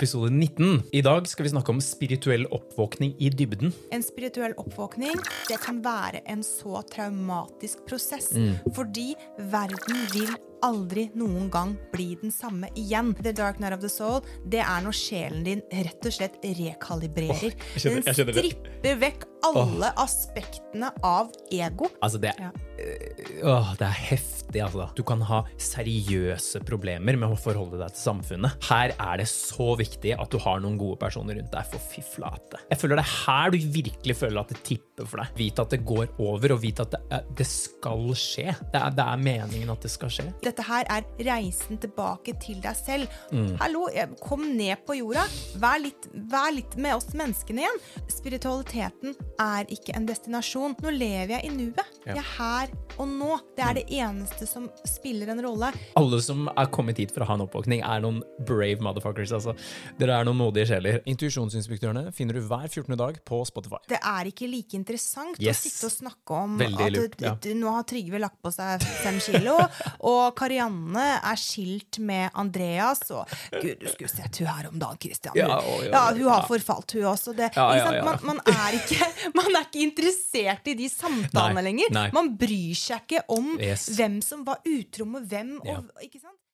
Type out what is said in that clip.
episode 19. I dag skal vi snakke om spirituell oppvåkning i dybden. En spirituell oppvåkning det kan være en så traumatisk prosess. Fordi verden vil aldri noen gang bli den samme igjen. The Dark Night of the Soul det er når sjelen din rett og slett rekalibrerer. Oh, skjønner den stripper vekk alle aspektene av ego. Altså, det, Ja. øh, åh, det er heftig, altså. Du kan ha seriøse problemer med å forholde deg til samfunnet. Her er det så viktig at du har noen gode personer rundt deg, for fy flate. Jeg føler det er her du virkelig føler at det tipper for deg. Vite at det går over, og vite at det, er- det skal skje. Det er, det er meningen at det skal skje. Dette her er reisen tilbake til deg selv. Mm. Hallo, eh, kom ned på jorda. Vær litt, vær litt med oss menneskene igjen. Spiritualiteten er ikke en destinasjon. Nå lever jeg i nuet. Ja. Jeg er her og nå. Det er det eneste som spiller en rolle. Alle som er kommet hit for å ha en oppvåkning, er noen brave motherfuckers. altså. Dere er noen modige sjeler. Intuisjonsinspektørene finner du hver 14. dag på Spotify. Det er ikke like interessant Yes. å sitte og snakke om Veldig at lurt, ja. du- nå har Trygve lagt på seg fem kilo, og Karianne er skilt med Andreas, og Gud, du skulle sett hun her om dagen, Christian. Ja, ja, å, ja, hun har ja. forfalt, hun også. Det, Ja, ikke ja, ja. Man, man, er ikke, man er ikke interessert i de samtalene Nei, lenger. nei. Man bryr seg ikke om Yes. hvem som var utro med hvem. Ja. Ikke sant?